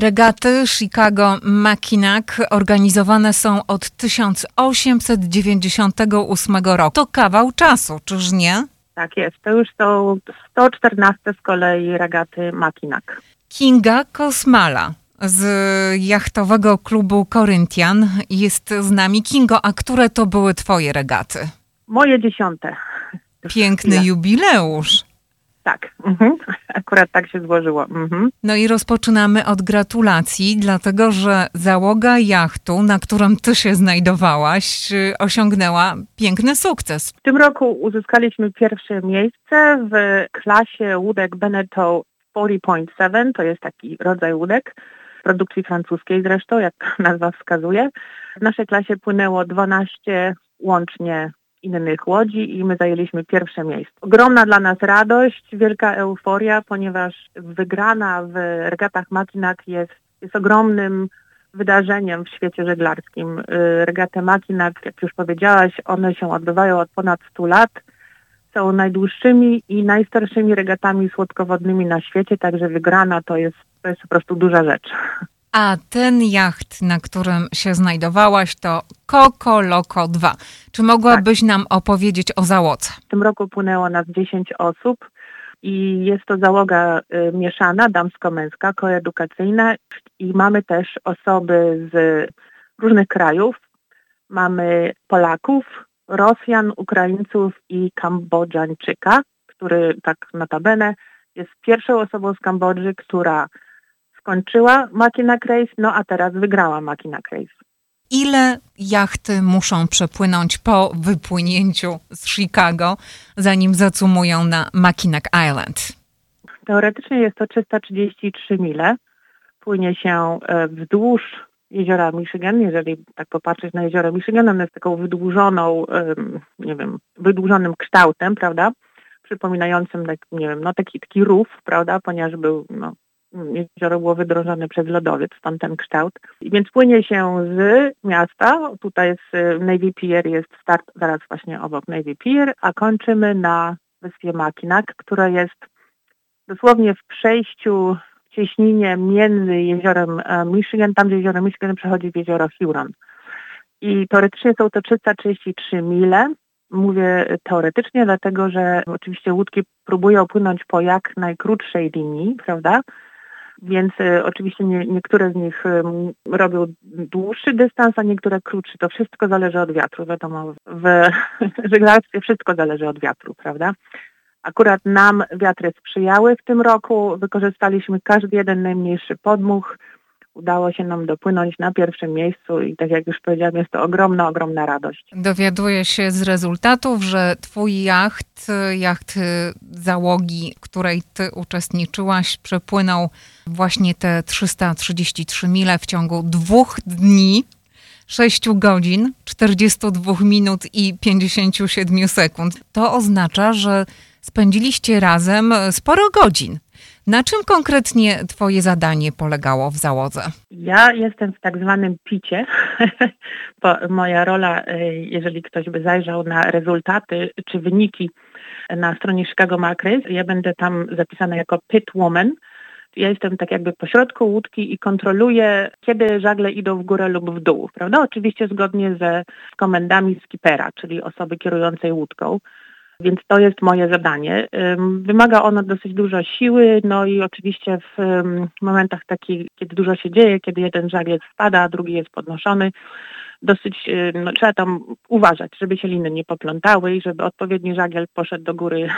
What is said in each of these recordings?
Regaty Chicago Mackinac organizowane są od 1898 roku. To kawał czasu, czyż nie? Tak jest. To już są 114 z kolei regaty Mackinac. Kinga Kosmala z jachtowego klubu Corinthian jest z nami. Kingo, a które to były twoje regaty? Moje dziesiąte. Piękny jubileusz. Tak, mhm. akurat tak się złożyło. Mhm. No i rozpoczynamy od gratulacji, dlatego że załoga jachtu, na którym ty się znajdowałaś, y, osiągnęła piękny sukces. W tym roku uzyskaliśmy pierwsze miejsce w klasie łódek Beneteau 40.7, to jest taki rodzaj łódek, produkcji francuskiej zresztą, jak nazwa wskazuje. W naszej klasie płynęło 12 łącznie innych łodzi i my zajęliśmy pierwsze miejsce. Ogromna dla nas radość, wielka euforia, ponieważ wygrana w regatach Mackinac jest, jest ogromnym wydarzeniem w świecie żeglarskim. Y, Regaty Mackinac, jak już powiedziałaś, one się odbywają od ponad 100 lat. Są najdłuższymi i najstarszymi regatami słodkowodnymi na świecie, także wygrana to jest, to jest po prostu duża rzecz. A ten jacht, na którym się znajdowałaś, to Coco Loco 2. Czy mogłabyś nam opowiedzieć o załodze? W tym roku płynęło nas 10 osób i jest to załoga y, mieszana, damsko-męska, koedukacyjna i mamy też osoby z różnych krajów. Mamy Polaków, Rosjan, Ukraińców i Kambodżańczyka, który tak notabene jest pierwszą osobą z Kambodży, która skończyła Mackinac Race, no a teraz wygrała Mackinac Race. Ile jachty muszą przepłynąć po wypłynięciu z Chicago, zanim zacumują na Mackinac Island? Teoretycznie jest to 333 mile. Płynie się e, wzdłuż jeziora Michigan, jeżeli tak popatrzeć na jezioro Michigan, ono jest taką wydłużoną, nie wiem, wydłużonym kształtem, prawda? Przypominającym, tak, nie wiem, no taki, taki rów, prawda? Ponieważ był, no, jezioro było wydrążone przez lodowiec, stąd ten kształt. Więc płynie się z miasta, tutaj jest y, Navy Pier, jest start zaraz właśnie obok Navy Pier, a kończymy na wyspie Mackinac, która jest dosłownie w przejściu w cieśninie między jeziorem e, Michigan, tam gdzie jezioro Michigan przechodzi w jezioro Huron. I teoretycznie są to 333 mile. Mówię teoretycznie, dlatego że oczywiście łódki próbują płynąć po jak najkrótszej linii, prawda? Więc e, oczywiście nie, niektóre z nich em, robią dłuższy dystans, a niektóre krótszy. To wszystko zależy od wiatru. Wiadomo, w żeglarstwie wszystko zależy od wiatru, prawda? Akurat nam wiatry sprzyjały w tym roku. Wykorzystaliśmy każdy jeden najmniejszy podmuch. Udało się nam dopłynąć na pierwszym miejscu i tak jak już powiedziałam, jest to ogromna, ogromna radość. Dowiaduję się z rezultatów, że twój jacht, jacht załogi, w której ty uczestniczyłaś, przepłynął właśnie te 333 mile w ciągu dwóch dni, 6 godzin, 42 minut i 57 sekund. To oznacza, że spędziliście razem sporo godzin. Na czym konkretnie twoje zadanie polegało w załodze? Ja jestem w tak zwanym picie. Moja rola, e, jeżeli ktoś by zajrzał na rezultaty czy wyniki na stronie Chicago Macrace, ja będę tam zapisana jako pit woman. Ja jestem tak jakby pośrodku łódki i kontroluję, kiedy żagle idą w górę lub w dół, prawda? Oczywiście zgodnie ze komendami skipera, czyli osoby kierującej łódką. Więc to jest moje zadanie. Ym, Wymaga ono dosyć dużo siły, no i oczywiście w momentach takich, kiedy dużo się dzieje, kiedy jeden żagiel spada, a drugi jest podnoszony, dosyć no, trzeba tam uważać, żeby się liny nie poplątały i żeby odpowiedni żagiel poszedł do góry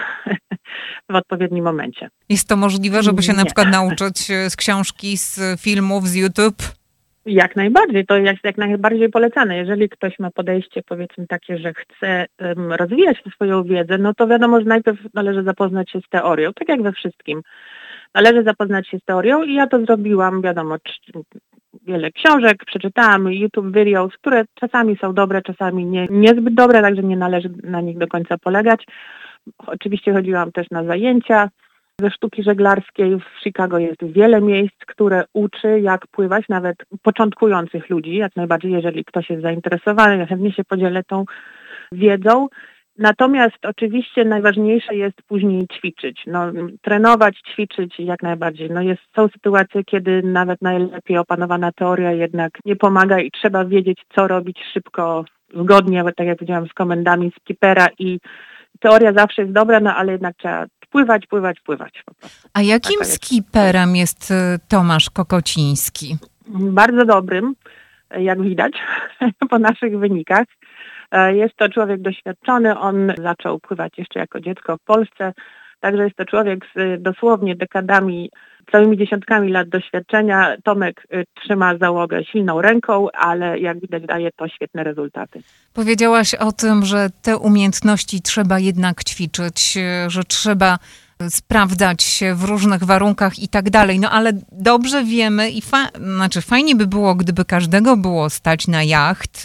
w odpowiednim momencie. Jest to możliwe, żeby się na Nie. przykład nauczyć z książki, z filmów, z YouTube? Jak najbardziej, to jest jak najbardziej polecane. Jeżeli ktoś ma podejście powiedzmy takie, że chce em, rozwijać swoją wiedzę, no to wiadomo, że najpierw należy zapoznać się z teorią, tak jak we wszystkim. Należy zapoznać się z teorią i ja to zrobiłam, wiadomo, wiele książek, przeczytałam YouTube videos, które czasami są dobre, czasami nie, niezbyt dobre, także nie należy na nich do końca polegać. Oczywiście chodziłam też na zajęcia ze sztuki żeglarskiej. W Chicago jest wiele miejsc, które uczy, jak pływać, nawet początkujących ludzi, jak najbardziej, jeżeli ktoś jest zainteresowany, ja chętnie się podzielę tą wiedzą. Natomiast oczywiście najważniejsze jest później ćwiczyć. No, trenować, ćwiczyć jak najbardziej. No jest, są sytuacje, kiedy nawet najlepiej opanowana teoria jednak nie pomaga i trzeba wiedzieć, co robić szybko, zgodnie, tak jak powiedziałam, z komendami skipera i teoria zawsze jest dobra, no ale jednak trzeba pływać, pływać, pływać. A jakim jest. skiperem jest y, Tomasz Kokociński? Bardzo dobrym, jak widać po naszych wynikach. E, jest to człowiek doświadczony, on zaczął pływać jeszcze jako dziecko w Polsce, także jest to człowiek z dosłownie dekadami, całymi dziesiątkami lat doświadczenia. Tomek y, trzyma załogę silną ręką, ale jak widać daje to świetne rezultaty. Powiedziałaś o tym, że te umiejętności trzeba jednak ćwiczyć, y, że trzeba sprawdzać się w różnych warunkach i tak dalej. No ale dobrze wiemy i fa- znaczy fajnie by było, gdyby każdego było stać na jacht,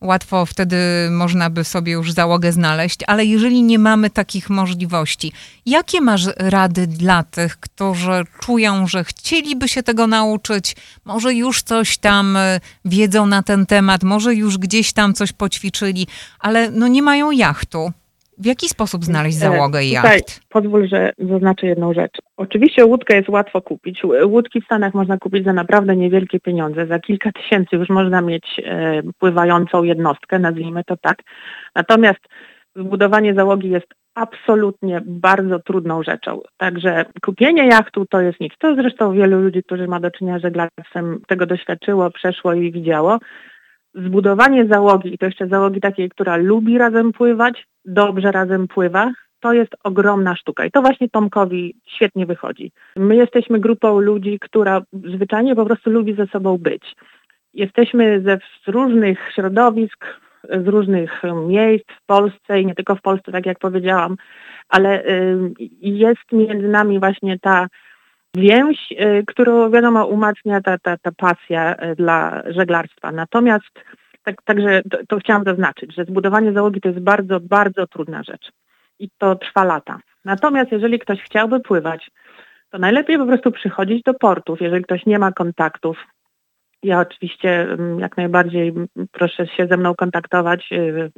łatwo wtedy można by sobie już załogę znaleźć, ale jeżeli nie mamy takich możliwości, jakie masz rady dla tych, którzy czują, że chcieliby się tego nauczyć, może już coś tam e, wiedzą na ten temat, może już gdzieś tam coś poćwiczyli, ale no nie mają jachtu? W jaki sposób znaleźć e, załogę i jacht? Tutaj pozwól, że zaznaczę jedną rzecz. Oczywiście łódkę jest łatwo kupić. Łódki w Stanach można kupić za naprawdę niewielkie pieniądze. Za kilka tysięcy już można mieć e, pływającą jednostkę, nazwijmy to tak. Natomiast zbudowanie załogi jest absolutnie bardzo trudną rzeczą. Także kupienie jachtu to jest nic. To zresztą wielu ludzi, którzy ma do czynienia z żeglarstwem, tego doświadczyło, przeszło i widziało zbudowanie załogi, i to jeszcze załogi takiej, która lubi razem pływać, dobrze razem pływa, to jest ogromna sztuka i to właśnie Tomkowi świetnie wychodzi. My jesteśmy grupą ludzi, która zwyczajnie po prostu lubi ze sobą być. Jesteśmy ze z różnych środowisk, z różnych miejsc w Polsce i nie tylko w Polsce, tak jak powiedziałam, ale jest między nami właśnie ta więź, y, którą wiadomo umacnia ta, ta, ta pasja y, dla żeglarstwa. Natomiast tak, także to, to chciałam zaznaczyć, że zbudowanie załogi to jest bardzo, bardzo trudna rzecz i to trwa lata. Natomiast jeżeli ktoś chciałby pływać, to najlepiej po prostu przychodzić do portów, jeżeli ktoś nie ma kontaktów. Ja oczywiście mm, jak najbardziej proszę się ze mną kontaktować. Y,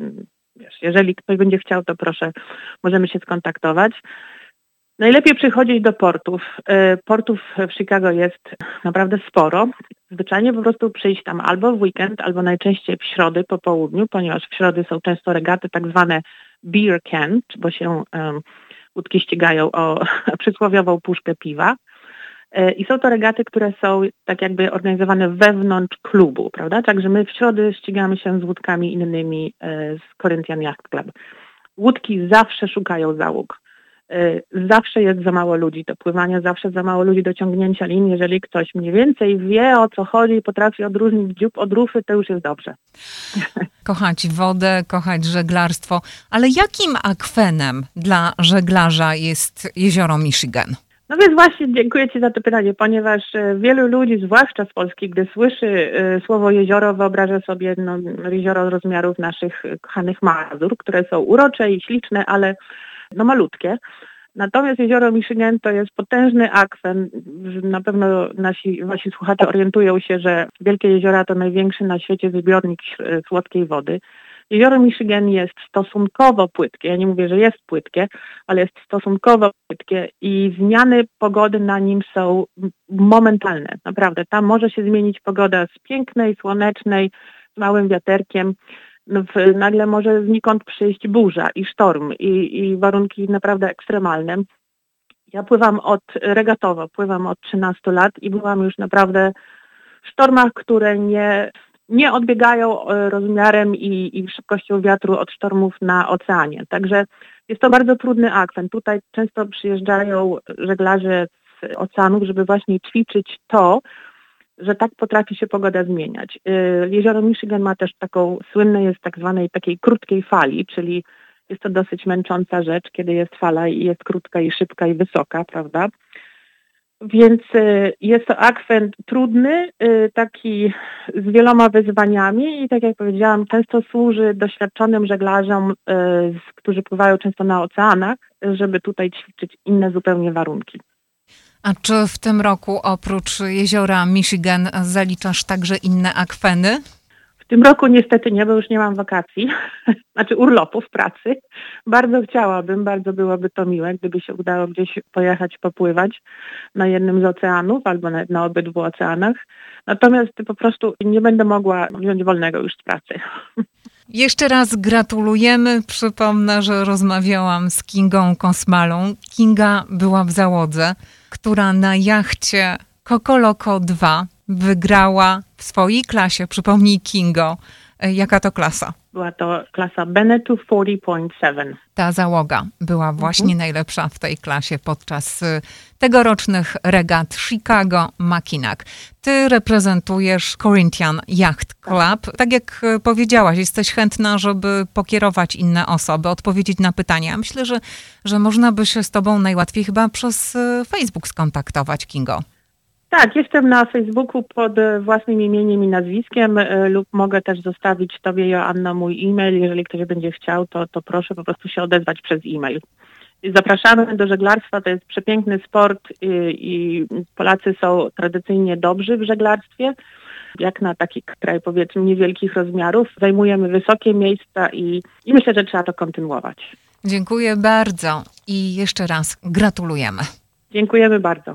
jeżeli ktoś będzie chciał, to proszę, możemy się skontaktować. Najlepiej przychodzić do portów. E, portów w Chicago jest naprawdę sporo. Zwyczajnie po prostu przyjść tam albo w weekend, albo najczęściej w środy po południu, ponieważ w środy są często regaty tak zwane beer can, bo się um, łódki ścigają o przysłowiową puszkę piwa. E, I są to regaty, które są tak jakby organizowane wewnątrz klubu, prawda? Także my w środy ścigamy się z łódkami innymi e, z Corinthian Yacht Club. Łódki zawsze szukają załóg. Y, zawsze jest za mało ludzi do pływania, zawsze za mało ludzi do ciągnięcia linii. Jeżeli ktoś mniej więcej wie o co chodzi i potrafi odróżnić dziób od rufy, to już jest dobrze. Kochać wodę, kochać żeglarstwo, ale jakim akwenem dla żeglarza jest jezioro Michigan? No więc właśnie dziękuję Ci za to pytanie, ponieważ e, wielu ludzi, zwłaszcza z Polski, gdy słyszy e, słowo jezioro, wyobraża sobie no, jezioro rozmiarów naszych kochanych Mazur, które są urocze i śliczne, ale no malutkie. Natomiast jezioro Michigan to jest potężny akwen. Na pewno nasi, wasi słuchacze orientują się, że Wielkie Jeziora to największy na świecie zbiornik słodkiej wody. Jezioro Michigan jest stosunkowo płytkie. Ja nie mówię, że jest płytkie, ale jest stosunkowo płytkie i zmiany pogody na nim są momentalne. Naprawdę. Tam może się zmienić pogoda z pięknej, słonecznej, z małym wiaterkiem no, nagle może znikąd przyjść burza i sztorm i, i warunki naprawdę ekstremalne. Ja pływam od regatowo, pływam od 13 lat i byłam już naprawdę w sztormach, które nie, nie odbiegają e, rozmiarem i, i szybkością wiatru od sztormów na oceanie. Także jest to bardzo trudny akwen. Tutaj często przyjeżdżają żeglarze z oceanów, żeby właśnie ćwiczyć to, że tak potrafi się pogoda zmieniać. Y, jezioro Michigan ma też taką, słynne jest tak zwanej takiej krótkiej fali, czyli jest to dosyć męcząca rzecz, kiedy jest fala i jest krótka i szybka i wysoka, prawda? Więc y, jest to akwent trudny, y, taki z wieloma wyzwaniami i tak jak powiedziałam, często służy doświadczonym żeglarzom, którzy pływają często na oceanach, żeby tutaj ćwiczyć inne zupełnie warunki. A czy w tym roku oprócz jeziora Michigan zaliczasz także inne akweny? W tym roku niestety nie, bo już nie mam wakacji, znaczy urlopów pracy. Bardzo chciałabym, bardzo byłoby to miłe, gdyby się udało gdzieś pojechać, popływać na jednym z oceanów albo na, na obydwu oceanach. Natomiast po prostu nie będę mogła wziąć wolnego już z pracy. Jeszcze raz gratulujemy. Przypomnę, że rozmawiałam z Kingą Kosmalą. Kinga była w załodze, która na jachcie Kokoloko 2 wygrała w swojej klasie. Przypomnij Kingo, e, jaka to klasa? Była to klasa Benetu 40.7. Ta załoga była właśnie mhm. najlepsza w tej klasie podczas y, tegorocznych regat Chicago Mackinac. Ty reprezentujesz Corinthian Yacht Club. Tak. tak jak y, powiedziałaś, jesteś chętna, żeby pokierować inne osoby, odpowiedzieć na pytania. Myślę, że, że można by się z tobą najłatwiej chyba przez y, Facebook skontaktować, Kingo. Tak, jestem na Facebooku pod e, własnym imieniem i nazwiskiem e, lub mogę też zostawić Tobie, Joanna, mój e-mail. Jeżeli ktoś będzie chciał, to, to proszę po prostu się odezwać przez e-mail. Zapraszamy do żeglarstwa, to jest przepiękny sport i, i Polacy są tradycyjnie dobrzy w żeglarstwie. Jak na taki kraj powiedzmy niewielkich rozmiarów, zajmujemy wysokie miejsca i, i myślę, że trzeba to kontynuować. Dziękuję bardzo i jeszcze raz gratulujemy. Dziękujemy bardzo.